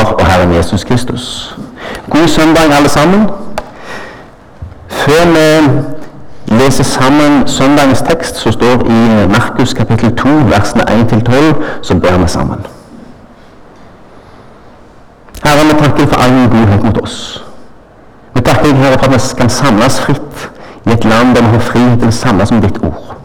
Far og Herren Jesus Kristus. God søndag, alle sammen. Før vi leser sammen søndagens tekst, som står i Markus kapittel 2, versene 1-12, så ber vi sammen. Herre, vi takker for all din godhet mot oss. Vi takker Herre, for at vi kan samles fritt i et land der vi har frihet til å samles om ditt ord.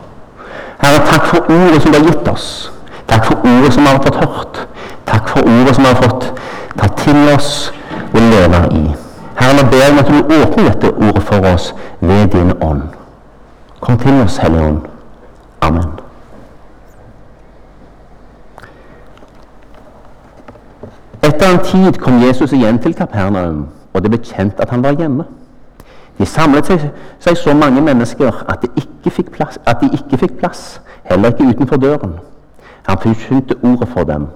Herre, takk for ordet som du har gitt oss. Takk for ordet som vi har fått hørt. Takk for ordet som vi har fått ta til oss og leve i. Herre, nå ber jeg om at du åpner dette ordet for oss ved din ånd. Kom til oss, Hellige Ånd. Amen. Etter en tid kom Jesus igjen til Kapernaum, og det ble kjent at han var hjemme. De samlet seg, så mange mennesker at de, plass, at de ikke fikk plass, heller ikke utenfor døren. Han forkynte ordet for dem.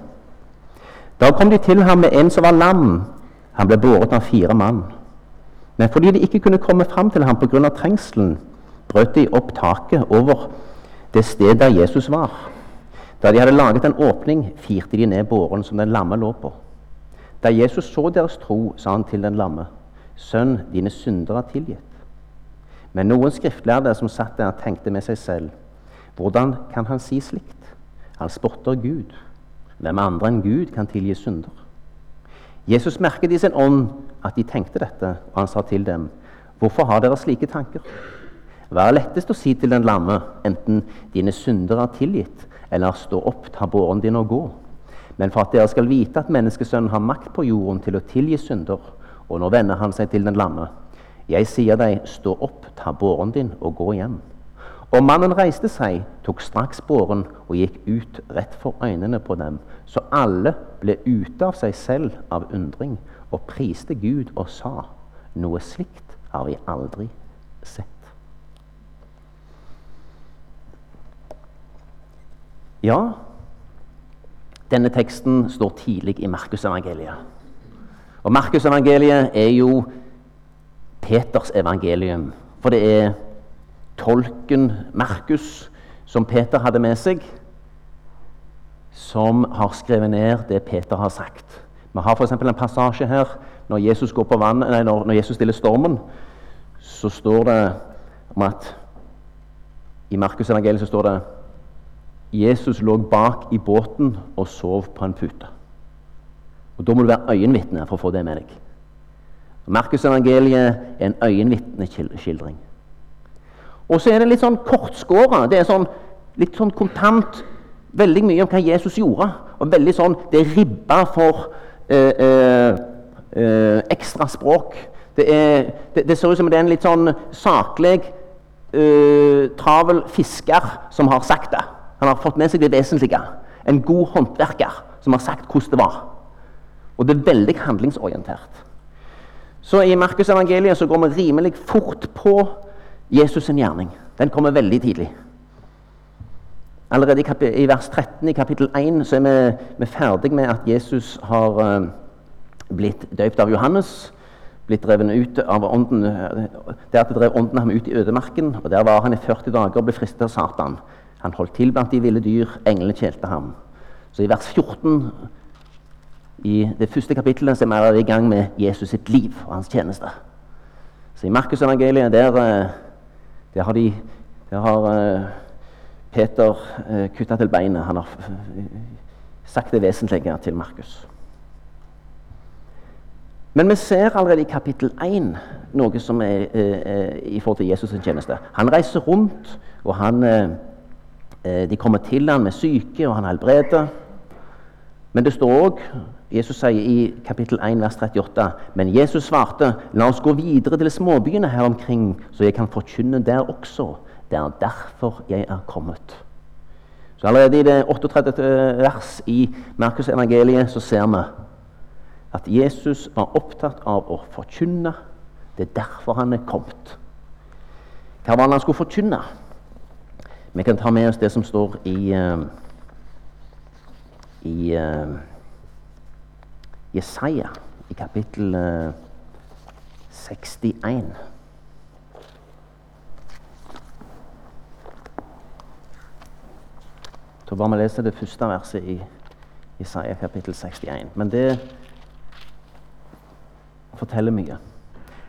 Da kom de til ham med en som var lam. Han ble båret av fire mann. Men fordi de ikke kunne komme fram til ham pga. trengselen, brøt de opp taket over det stedet der Jesus var. Da de hadde laget en åpning, firte de ned båren som den lamme lå på. Da Jesus så deres tro, sa han til den lamme, Sønn, dine synder er tilgitt. Men noen skriftlærde som satt der, tenkte med seg selv, hvordan kan han si slikt? Han spotter Gud. Hvem andre enn Gud kan tilgi synder? Jesus merket i sin ånd at de tenkte dette, og han sa til dem, Hvorfor har dere slike tanker? Hva er lettest å si til den lamme, enten dine synder er tilgitt, eller stå opp, ta båren din og gå? Men for at dere skal vite at menneskesønnen har makt på jorden til å tilgi synder, og nå vender han seg til den lamme. Jeg sier deg, stå opp, ta båren din og gå hjem. Og mannen reiste seg, tok straks båren og gikk ut rett for øynene på dem. Så alle ble ute av seg selv av undring og priste Gud og sa:" Noe slikt har vi aldri sett. Ja, denne teksten står tidlig i Markusevangeliet. Og Markusevangeliet er jo Peters evangelium. For det er tolken Markus, som Peter hadde med seg, som har skrevet ned det Peter har sagt. Vi har f.eks. en passasje her når Jesus, vann, nei, når, når Jesus stiller stormen. Så står det om at i Markus evangeliet så står det Jesus lå bak i båten og sov på en pute. Og Da må du være øyenvitne for å få det med deg. Markus evangeliet er en øyenvitneskildring. Og så er det litt sånn kortskåra. Det er sånn, litt sånn kontant. Veldig mye om hva Jesus gjorde. Og veldig sånn, Det er ribba for eh, eh, eh, ekstra språk. Det, er, det, det, ser ut som det er en litt sånn saklig, eh, travel fisker som har sagt det. Han har fått med seg det vesentlige. En god håndverker som har sagt hvordan det var. Og det er veldig handlingsorientert. Så i Markus evangeliet så går vi rimelig fort på Jesus' sin gjerning. Den kommer veldig tidlig. Allerede i, i, vers 13 i kapittel 1 så er vi, vi ferdig med at Jesus har uh, blitt døpt av Johannes. Blitt drevet ut av ånden, Deretter drev ånden ham ut i ødemarken. og Der var han i 40 dager og ble fristet av Satan. Han holdt til blant de ville dyr. Englene tjelte ham. Så i vers 14 i det første kapittelet så er vi i gang med Jesus sitt liv og hans tjeneste. Så i Markus evangeliet der det har, de, det har uh, Peter uh, kutta til beinet. Han har sagt det vesentlige til Markus. Men vi ser allerede i kapittel 1 noe som er uh, i forhold til Jesus' sin tjeneste. Han reiser rundt, og han, de kommer til ham med syke, og han helbreder. Men det står òg Jesus sier i kapittel 1, vers 38.: Men Jesus svarte, la oss gå videre til småbyene her omkring, så jeg kan forkynne der også. Det er derfor jeg er kommet. Så Allerede i det 38. vers i Markus evangeliet så ser vi at Jesus var opptatt av å forkynne. Det er derfor han er kommet. Hva var det han skulle forkynne? Vi kan ta med oss det som står i, uh, i uh, Jesaja i kapittel 61. Eh, Så bare vi leser det første verset i Jesaja kapittel 61. Men det forteller mye.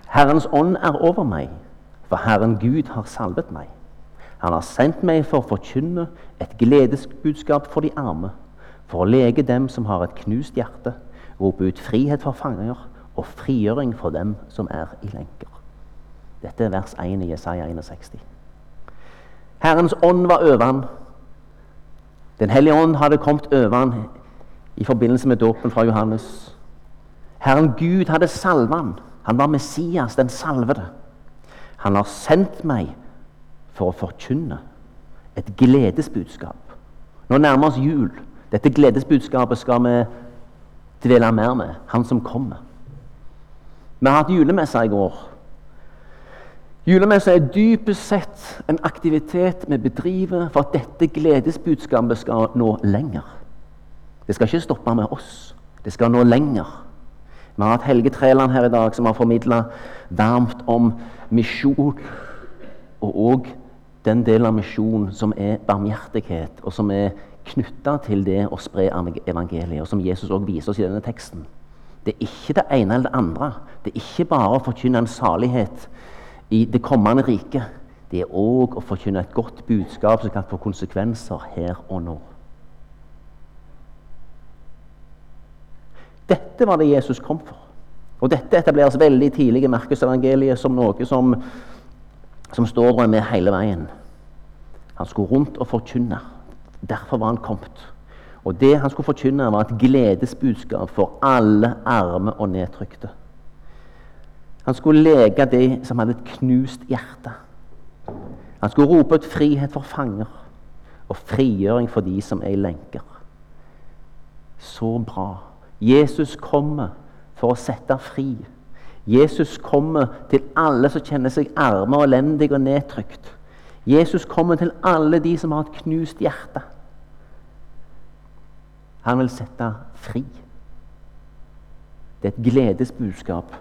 Herrens ånd er over meg, for Herren Gud har salvet meg. Han har sendt meg for å forkynne et gledesbudskap for de arme, for å lege dem som har et knust hjerte, rope ut frihet for fanger og frigjøring for dem som er i lenker. Dette er vers 1 i Jesaja 61. Herrens ånd var over han. Den hellige ånd hadde kommet over han i forbindelse med dåpen fra Johannes. Herren Gud hadde salvet han. Han var Messias, den salvede. Han har sendt meg for å forkynne et gledesbudskap. Nå nærmer oss jul. Dette gledesbudskapet skal vi dvele mer med. Han som kommer. Vi har hatt julemesse i går. Julemesse er dypest sett en aktivitet vi bedriver for at dette gledesbudskapet skal nå lenger. Det skal ikke stoppe med oss. Det skal nå lenger. Vi har hatt Helge Træland her i dag, som har formidla varmt om misjon. Og òg den delen av misjonen som er barmhjertighet, og som er knytta til det å spre evangeliet, som Jesus også viser oss i denne teksten. Det er ikke det ene eller det andre. Det er ikke bare å forkynne en salighet i det kommende riket. Det er òg å forkynne et godt budskap som kan få konsekvenser her og nå. Dette var det Jesus kom for. Og Dette etableres veldig tidlig i Markusevangeliet som noe som, som står med hele veien. Han skulle rundt og forkynne. Derfor var han kommet. Og det han skulle forkynne, var et gledesbudskap for alle arme og nedtrykte. Han skulle leke de som hadde et knust hjerte. Han skulle rope ut frihet for fanger og frigjøring for de som er i lenker. Så bra. Jesus kommer for å sette fri. Jesus kommer til alle som kjenner seg arme og elendige og nedtrykt. Jesus kommer til alle de som har et knust hjerte. Han vil sette fri. Det er et gledesbudskap.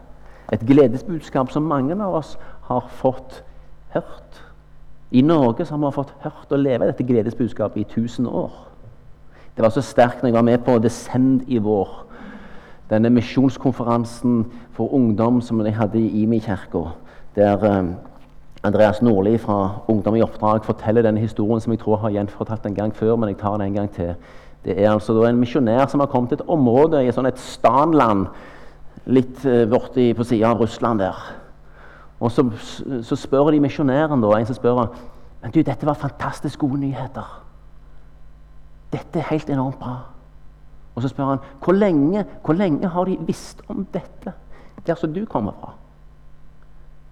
Et gledesbudskap som mange av oss har fått hørt. I Norge har vi fått hørt og leve dette gledesbudskapet i 1000 år. Det var så sterkt når jeg var med på Descend i vår. Denne misjonskonferansen for ungdom som de hadde i Imi kirke. Der eh, Andreas Nordli fra Ungdom i oppdrag forteller denne historien som jeg tror har gjenfortalt en gang før, men jeg tar den en gang til. Det er altså en misjonær som har kommet til et område i sånn et stanland litt uh, borti på sida av Russland der. Og så, så spør de misjonæren, da, en som spør men du, dette var fantastisk gode nyheter. Dette er helt enormt bra. Og så spør han hvor lenge, hvor lenge har de visst om dette der som du kommer fra?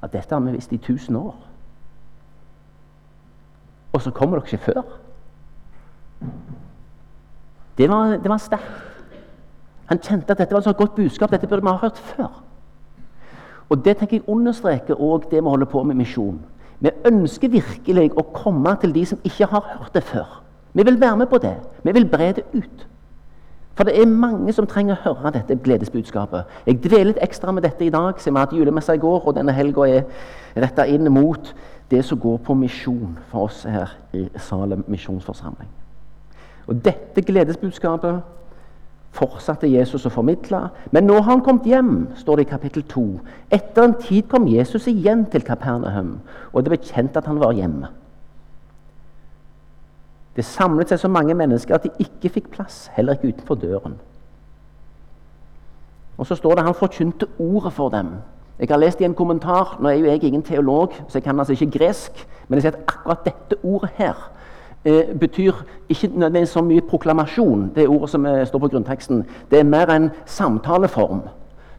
At dette har vi visst i 1000 år. Og så kommer dere ikke før. Det var, det var sterkt. Han kjente at dette var et så godt budskap. Dette burde vi ha hørt før. Og Det tenker jeg understreker også det vi holder på med misjon. Vi ønsker virkelig å komme til de som ikke har hørt det før. Vi vil være med på det. Vi vil bre det ut. For det er mange som trenger å høre dette gledesbudskapet. Jeg dveler litt ekstra med dette i dag, siden vi har hatt julemesse i går, og denne helga er retta inn mot det som går på misjon for oss her i Salem misjonsforsamling. Og Dette gledesbudskapet fortsatte Jesus å formidle. Men nå har han kommet hjem, står det i kapittel 2. Etter en tid kom Jesus igjen til Kapernaum, og det ble kjent at han var hjemme. Det samlet seg så mange mennesker at de ikke fikk plass, heller ikke utenfor døren. Og så står det han forkynte ordet for dem. Jeg har lest i en kommentar Nå er jo jeg ingen teolog, så jeg kan altså ikke gresk. Men jeg sier at akkurat dette ordet her eh, betyr ikke nødvendigvis så mye proklamasjon, det ordet som eh, står på grunnteksten. Det er mer en samtaleform.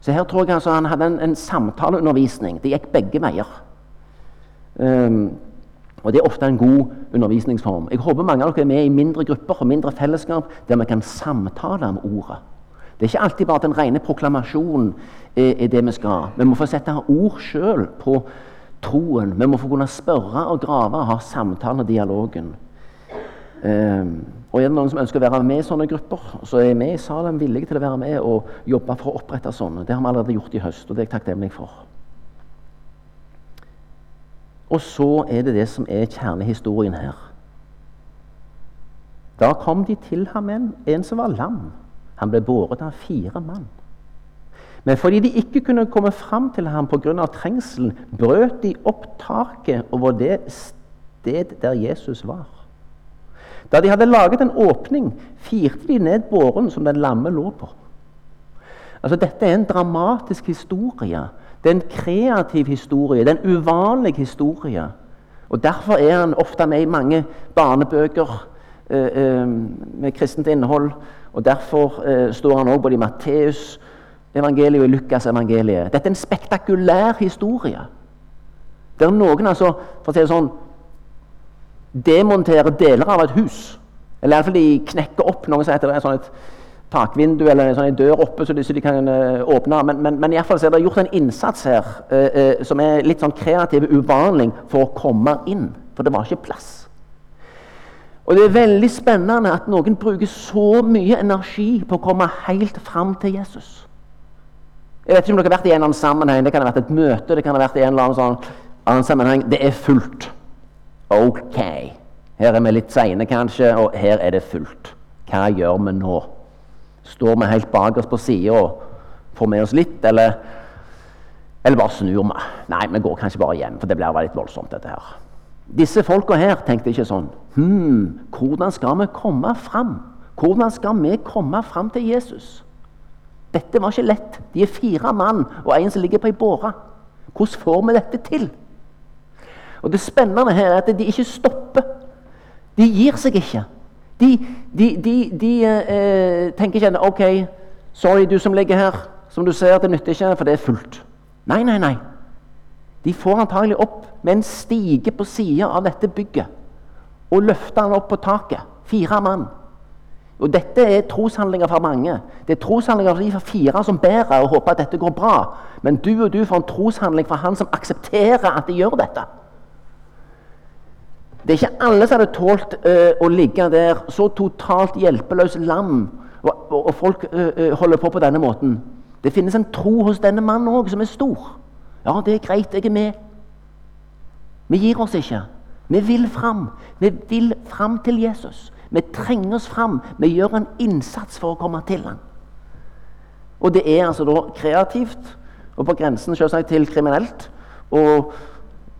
Så her tror jeg altså han hadde en, en samtaleundervisning. Det gikk begge veier. Um, og Det er ofte en god undervisningsform. Jeg håper mange av dere er med i mindre grupper og mindre fellesskap der vi kan samtale om ordet. Det er ikke alltid bare at den rene proklamasjonen er, er det vi skal. Vi må få sette ord sjøl på troen. Vi må få kunne spørre og grave og ha samtalen og dialogen. Um, og er det noen som ønsker å være med i sånne grupper, så er vi i Salem villige til å være med og jobbe for å opprette sånne. Det har vi allerede gjort i høst, og det er jeg takknemlig for. Og så er det det som er kjernehistorien her. Da kom de til ham en, en som var lam. Han ble båret av fire mann. Men fordi de ikke kunne komme fram til ham pga. trengselen, brøt de opp taket over det sted der Jesus var. Da de hadde laget en åpning, firte de ned båren som den lamme lå på. Altså, dette er en dramatisk historie. Det er en kreativ historie. Det er en uvanlig historie. Og Derfor er han ofte med i mange barnebøker eh, eh, med kristent innhold. Og Derfor eh, står han også både i Matteus evangeliet og i Lukas evangeliet. Dette er en spektakulær historie. Der noen altså, for å si det sånn, demonterer deler av et hus. Eller iallfall de knekker opp noe som heter sånn et takvindu eller en sånn dør oppe så de, så de kan uh, åpne. Men, men, men iallfall er det gjort en innsats her uh, uh, som er litt sånn kreativ uvanlig for å komme inn. For det var ikke plass. Og Det er veldig spennende at noen bruker så mye energi på å komme helt fram til Jesus. Jeg vet ikke om dere har vært i en eller annen sammenheng. Det kan ha vært et møte, det kan ha vært i en eller annen sånn annen sammenheng. Det er fullt. Ok. Her er vi litt seine, kanskje, og her er det fullt. Hva gjør vi nå? Står vi helt bak oss på sida og får med oss litt, eller, eller bare snur vi? Nei, vi går kanskje bare hjem, for det blir litt voldsomt, dette her. Disse folka her tenkte ikke sånn Hm, hvordan skal vi komme fram? Hvordan skal vi komme fram til Jesus? Dette var ikke lett. De er fire mann og en som ligger på ei båre. Hvordan får vi dette til? Og Det spennende her er at de ikke stopper. De gir seg ikke. De, de, de, de eh, tenker ikke OK, sorry, du som ligger her. Som du ser, det nytter ikke, for det er fullt. Nei, nei, nei. De får antagelig opp med en stige på sida av dette bygget og løfter han opp på taket. Fire mann. Og Dette er troshandlinger for mange. Det er troshandlinger for de for fire som bærer og håper at dette går bra. Men du og du får en troshandling fra han som aksepterer at de gjør dette. Det er ikke alle som hadde tålt uh, å ligge der så totalt hjelpeløs lam, og, og, og folk uh, holder på på denne måten. Det finnes en tro hos denne mannen òg som er stor. Ja, det er greit, jeg er med. Vi gir oss ikke. Vi vil fram. Vi vil fram til Jesus. Vi trenger oss fram. Vi gjør en innsats for å komme til ham. Og det er altså da kreativt, og på grensen selvsagt til kriminelt, å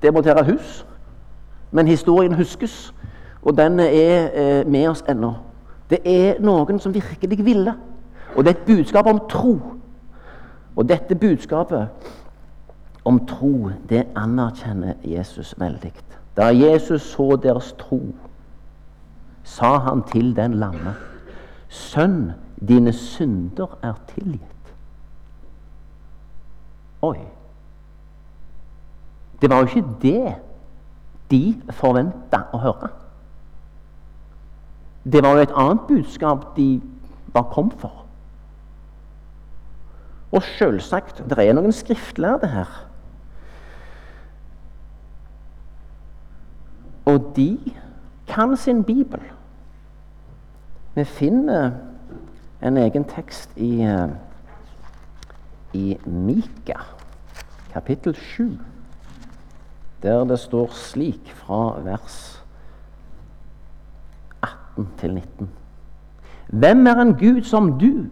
demontere hus. Men historien huskes, og den er eh, med oss ennå. Det er noen som virkelig ville. Og det er et budskap om tro. Og dette budskapet om tro, det anerkjenner Jesus veldig. Da Jesus så deres tro, sa han til den lamme, Sønn, dine synder er tilgitt. Oi. Det var jo ikke det de forventa å høre. Det var jo et annet budskap de var kommet for. Og selvsagt, det er noen skriftlærde her. Og de kan sin bibel. Vi finner en egen tekst i, eh, i Mika, kapittel 7 der det står slik fra vers 18 til 19. Hvem er en Gud som du,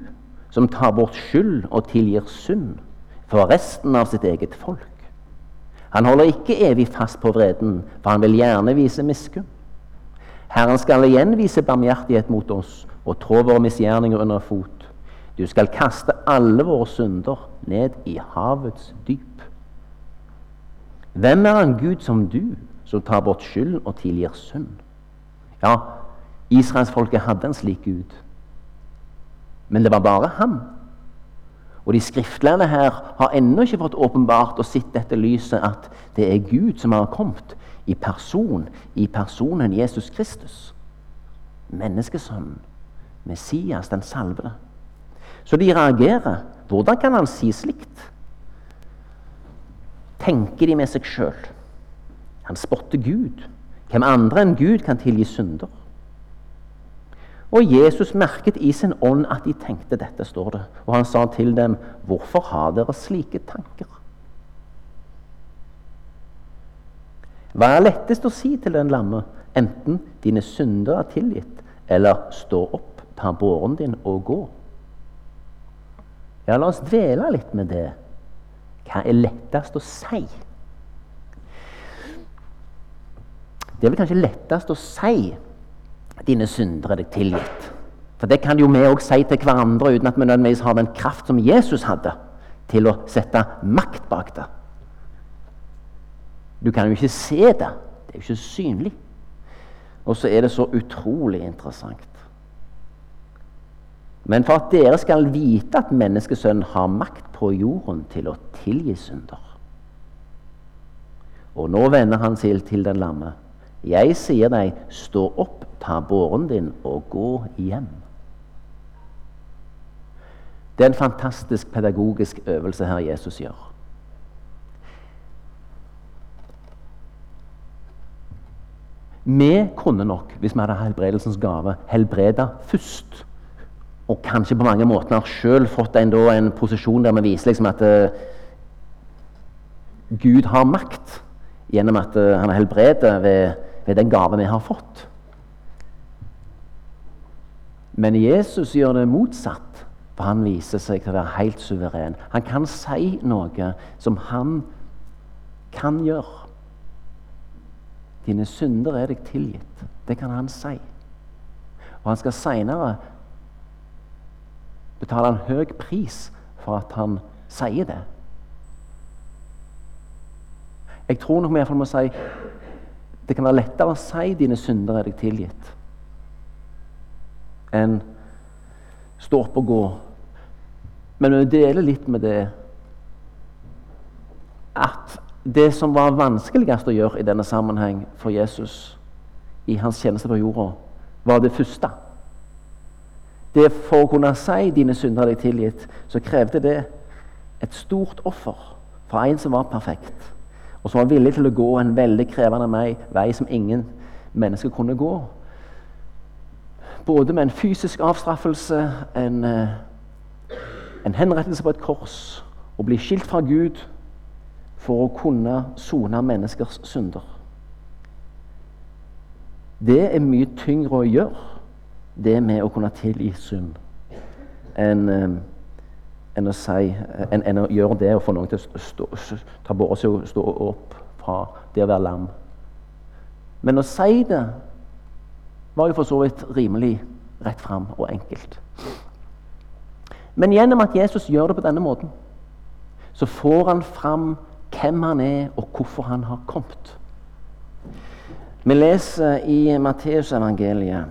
som tar bort skyld og tilgir synd for resten av sitt eget folk? Han holder ikke evig fast på vreden, for han vil gjerne vise miskunn. Herren skal igjen vise barmhjertighet mot oss og trå våre misgjerninger under fot. Du skal kaste alle våre synder ned i havets dyp. Hvem er en Gud som du, som tar bort skyld og tilgir synd? Ja, israelsfolket hadde en slik Gud. Men det var bare ham. Og de skriftlærde her har ennå ikke fått åpenbart og sett dette lyset at det er Gud som har kommet i person, i personen Jesus Kristus. Menneskesønnen, Messias, den salvede. Så de reagerer. Hvordan kan han si slikt? Tenker de med seg sjøl. Han spotter Gud. Hvem andre enn Gud kan tilgi synder? Og Jesus merket i sin ånd at de tenkte dette, står det. Og han sa til dem, 'Hvorfor har dere slike tanker?' Hva er lettest å si til den lamme? Enten 'dine synder er tilgitt', eller 'stå opp, ta båren din og gå'? Ja, la oss dvele litt med det. Hva er lettest å si? Det er vel kanskje lettest å si dine synder er deg tilgitt. For det kan jo vi òg si til hverandre uten at vi nødvendigvis har den kraft som Jesus hadde til å sette makt bak det. Du kan jo ikke se det. Det er jo ikke synlig. Og så er det så utrolig interessant. Men for at dere skal vite at menneskesønnen har makt på jorden til å tilgi synder Og nå vender han seg til den lamme. Jeg sier deg, stå opp, ta båren din og gå hjem. Det er en fantastisk pedagogisk øvelse her Jesus gjør. Vi kunne nok, hvis vi hadde helbredelsens gave, helbreda først. Og kanskje på mange måter har sjøl fått en, da, en, posisjon der vi viser liksom at uh, Gud har makt gjennom at uh, han helbreder ved, ved den gave vi har fått. Men Jesus gjør det motsatt, for han viser seg til å være helt suveren. Han kan si noe som han kan gjøre. Dine synder er deg tilgitt. Det kan han si. Og han skal seinere betale en høy pris for at han sier det. Jeg tror nok vi iallfall må si det kan være lettere å si 'dine synder er deg tilgitt' enn stå opp og gå. Men vi deler litt med det at det som var vanskeligst å gjøre i denne sammenheng for Jesus i hans tjeneste på jorda, var det første. Det For å kunne si 'dine synder er deg tilgitt', så krevde det et stort offer fra en som var perfekt, og som var villig til å gå en veldig krevende vei som ingen mennesker kunne gå. Både med en fysisk avstraffelse, en, eh, en henrettelse på et kors, å bli skilt fra Gud for å kunne sone menneskers synder. Det er mye tyngre å gjøre, det med å kunne tilgi synd, enn en å, si, en, en å gjøre det og få noen til å stå, ta på seg og stå opp fra det å være lam. Men å si det var jo for så vidt rimelig rett fram og enkelt. Men gjennom at Jesus gjør det på denne måten, så får han fram hvem han er, og hvorfor han har kommet. Vi leser i Matteusevangeliet,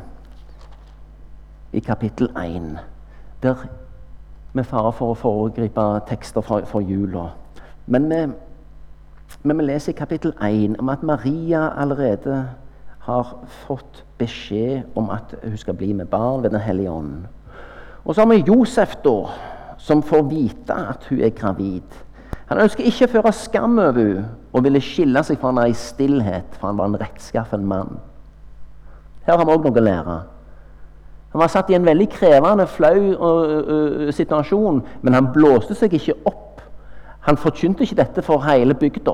i kapittel 1, der med fare for å foregripe tekster fra, fra jula. Men vi, men vi leser i kapittel 1 om at Maria allerede har fått beskjed om at hun skal bli med barn ved Den hellige ånd. Og så har vi Josef, da, som får vite at hun er gravid. Han ønsker ikke å føre skam over henne og ville skille seg fra henne i stillhet, for han var en rettskaffen mann. Her har vi òg noe å lære. Han var satt i en veldig krevende, flau uh, uh, situasjon, men han blåste seg ikke opp. Han forkynte ikke dette for hele bygda.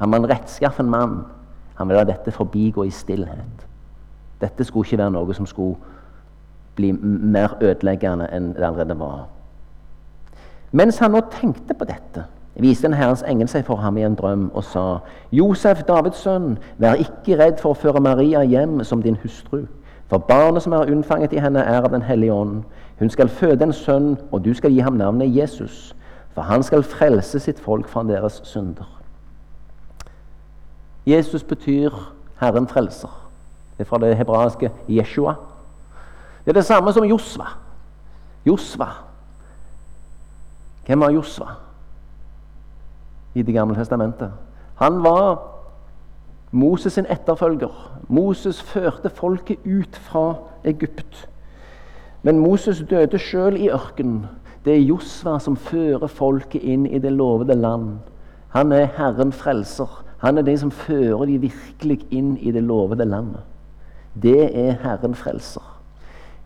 Han var en rettskaffen mann. Han ville la dette forbigå i stillhet. Dette skulle ikke være noe som skulle bli mer ødeleggende enn det allerede var. Mens han nå tenkte på dette, viste en Herrens engel seg for ham i en drøm og sa:" Josef, Davids sønn, vær ikke redd for å føre Maria hjem som din hustru. For barnet som er unnfanget i henne, er av Den hellige ånd. Hun skal føde en sønn, og du skal gi ham navnet Jesus. For han skal frelse sitt folk fra deres synder. Jesus betyr Herren frelser. Det er fra det hebraiske Jeshua. Det er det samme som Josva. Josva hvem var Josva i Det gamle testamentet? Han var Moses' sin etterfølger. Moses førte folket ut fra Egypt. Men Moses døde sjøl i ørkenen. Det er Josva som fører folket inn i det lovede land. Han er Herren frelser. Han er den som fører de virkelig inn i det lovede landet. Det er Herren frelser.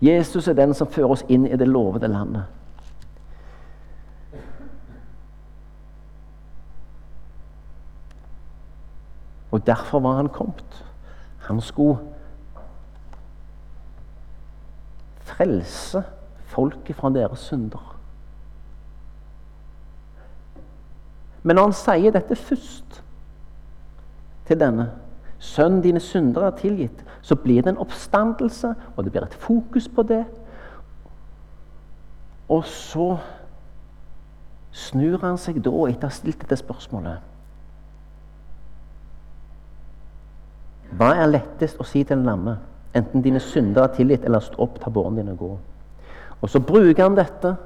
Jesus er den som fører oss inn i det lovede landet. Og derfor var han kommet. Han skulle frelse folket fra deres synder. Men når han sier dette først til denne Sønn, dine syndere er tilgitt. Så blir det en oppstandelse, og det blir et fokus på det. Og så snur han seg da, etter å ha stilt dette spørsmålet Hva er lettest å si til en lamme? Enten dine synder er tilgitt, eller stå opp, ta båren din og gå. Og så bruker han dette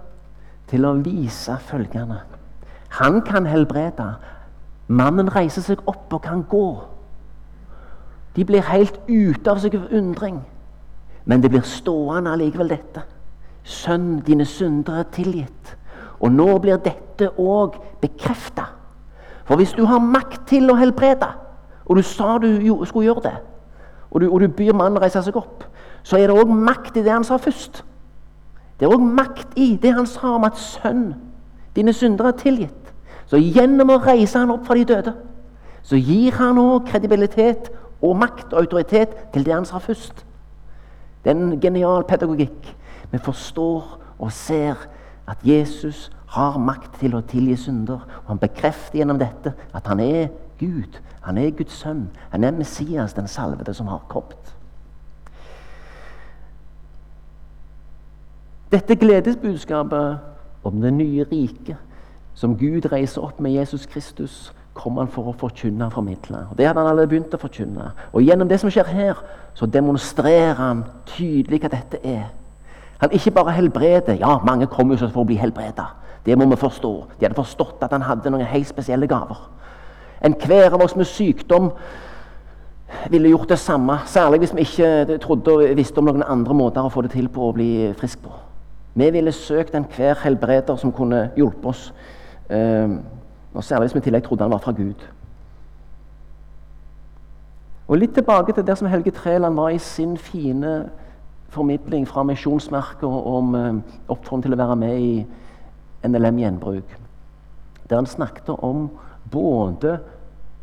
til å vise følgende. Han kan helbrede. Mannen reiser seg opp og kan gå. De blir helt ute av seg av undring. Men det blir stående allikevel, dette. Sønn, dine synder er tilgitt. Og nå blir dette òg bekrefta. For hvis du har makt til å helbrede, og du sa du skulle gjøre det, og du, og du byr mannen reise seg opp, så er det òg makt i det han sa først. Det er òg makt i det han sa om at sønn, dine syndere er tilgitt. Så gjennom å reise han opp fra de døde, så gir han òg kredibilitet og makt og autoritet til det han sa først. Det er en genial pedagogikk. Vi forstår og ser at Jesus har makt til å tilgi synder. Og han bekrefter gjennom dette at han er Gud. Han er Guds sønn. Han er Messias, den salvede som har kommet. Dette gledesbudskapet om det nye riket som Gud reiser opp med Jesus Kristus, kommer han for å forkynne og formidle. Det hadde han allerede begynt å forkynne. Og Gjennom det som skjer her, så demonstrerer han tydelig hva dette er. Han ikke bare helbreder. Ja, mange kommer jo for å bli helbreda. Det må vi forstå. De hadde forstått at han hadde noen helt spesielle gaver. Enhver av oss med sykdom ville gjort det samme. Særlig hvis vi ikke trodde og visste om noen andre måter å få det til på å bli frisk på. Vi ville søkt enhver helbreder som kunne hjulpe oss. Eh, og Særlig hvis vi i tillegg trodde han var fra Gud. Og Litt tilbake til der som Helge Træland var i sin fine formidling fra Misjonsmerket om eh, oppfordring til å være med i NLM Gjenbruk. Der han snakket om både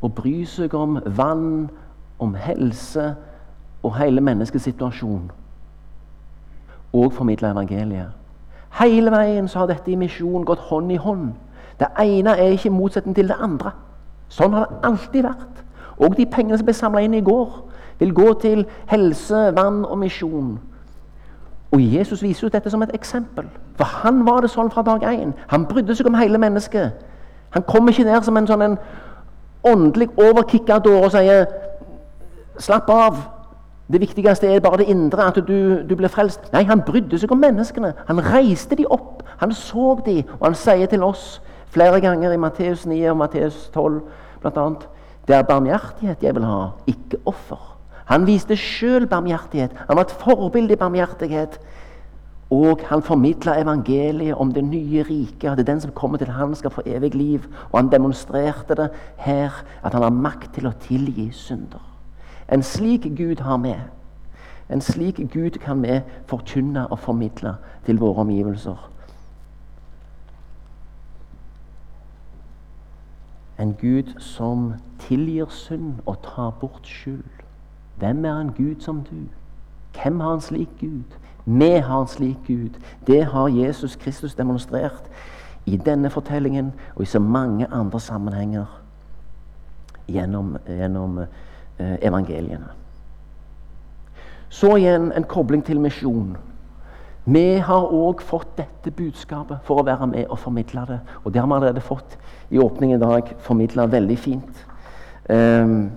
å bry seg om vann, om helse og hele menneskets situasjon. Og formidle evangeliet. Hele veien så har dette i misjon gått hånd i hånd. Det ene er ikke motsetning til det andre. Sånn har det alltid vært. Og de pengene som ble samla inn i går, vil gå til helse, vann og misjon. Og Jesus viser ut dette som et eksempel. For han var det sånn fra dag én. Han brydde seg om hele mennesket. Han kommer ikke ned som en sånn en åndelig overkicka dåre og sier 'Slapp av. Det viktigste er bare det indre, at du, du blir frelst.' Nei, han brydde seg om menneskene. Han reiste de opp. Han så de, og han sier til oss flere ganger i Matteus 9 og Matteus 12 bl.a.: Det er barmhjertighet jeg vil ha, ikke offer. Han viste sjøl barmhjertighet. Han var et forbilde i barmhjertighet. Og han formidla evangeliet om det nye riket. At den som kommer til han skal få evig liv. Og han demonstrerte det her, at han har makt til å tilgi synder. En slik Gud har vi. En slik Gud kan vi forkynne og formidle til våre omgivelser. En Gud som tilgir synd og tar bort skyld. Hvem er en Gud som du? Hvem har en slik Gud? Vi har en slik Gud. Det har Jesus Kristus demonstrert i denne fortellingen og i så mange andre sammenhenger gjennom, gjennom eh, evangeliene. Så igjen en kobling til misjon. Vi har òg fått dette budskapet for å være med og formidle det. Og det har vi allerede fått i åpningen i dag. Formidla veldig fint. Um,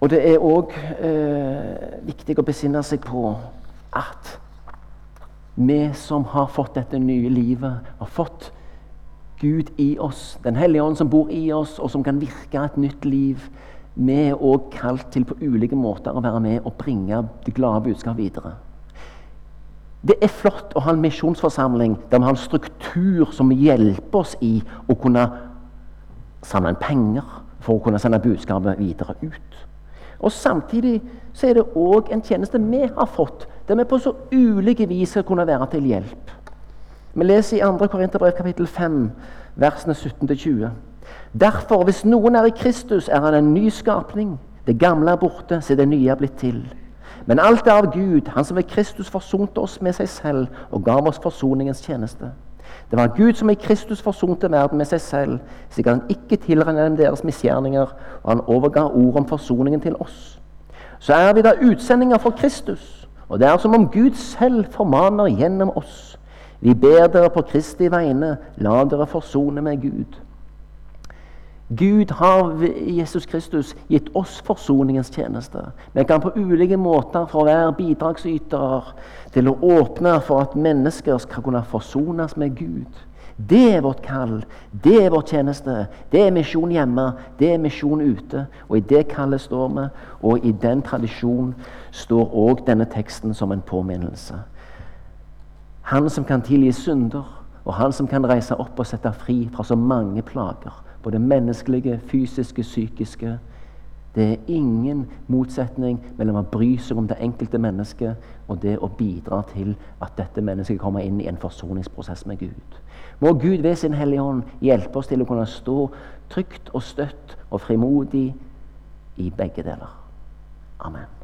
og det er òg eh, viktig å besinne seg på at vi som har fått dette nye livet, har fått Gud i oss, Den hellige ånd som bor i oss, og som kan virke et nytt liv, vi er òg kalt til på ulike måter å være med og bringe det glade budskapet videre. Det er flott å ha en misjonsforsamling der vi har en struktur som hjelper oss i å kunne samle inn penger for å kunne sende budskapet videre ut. Og Samtidig så er det òg en tjeneste vi har fått, der vi på så ulike vis skal kunne være til hjelp. Vi leser i 2. Korinterbrev kapittel 5, versene 17-20. Derfor, hvis noen er i Kristus, er han en ny skapning. Det gamle er borte, så det nye er blitt til. Men alt er av Gud, Han som ved Kristus forsonte oss med seg selv og gav oss forsoningens tjeneste. Det var Gud som i Kristus forsonte verden med seg selv, slik at han ikke tilregnet dem deres misgjerninger, og han overga ordet om forsoningen til oss. Så er vi da utsendinger for Kristus, og det er som om Gud selv formaner gjennom oss. Vi ber dere på Kristi vegne, la dere forsone med Gud. Gud har Jesus Kristus gitt oss forsoningens tjeneste. Vi kan på ulike måter fra hver bidragsyter til å åpne for at mennesker skal kunne forsones med Gud. Det er vårt kall, det er vår tjeneste. Det er misjon hjemme, det er misjon ute. Og i det kallet står vi, og i den tradisjonen står òg denne teksten som en påminnelse. Han som kan tilgi synder, og han som kan reise opp og sette fri fra så mange plager. Både menneskelige, fysiske, psykiske. Det er ingen motsetning mellom å bry seg om det enkelte mennesket og det å bidra til at dette mennesket kommer inn i en forsoningsprosess med Gud. Må Gud ved sin Hellige Ånd hjelpe oss til å kunne stå trygt og støtt og frimodig i begge deler. Amen.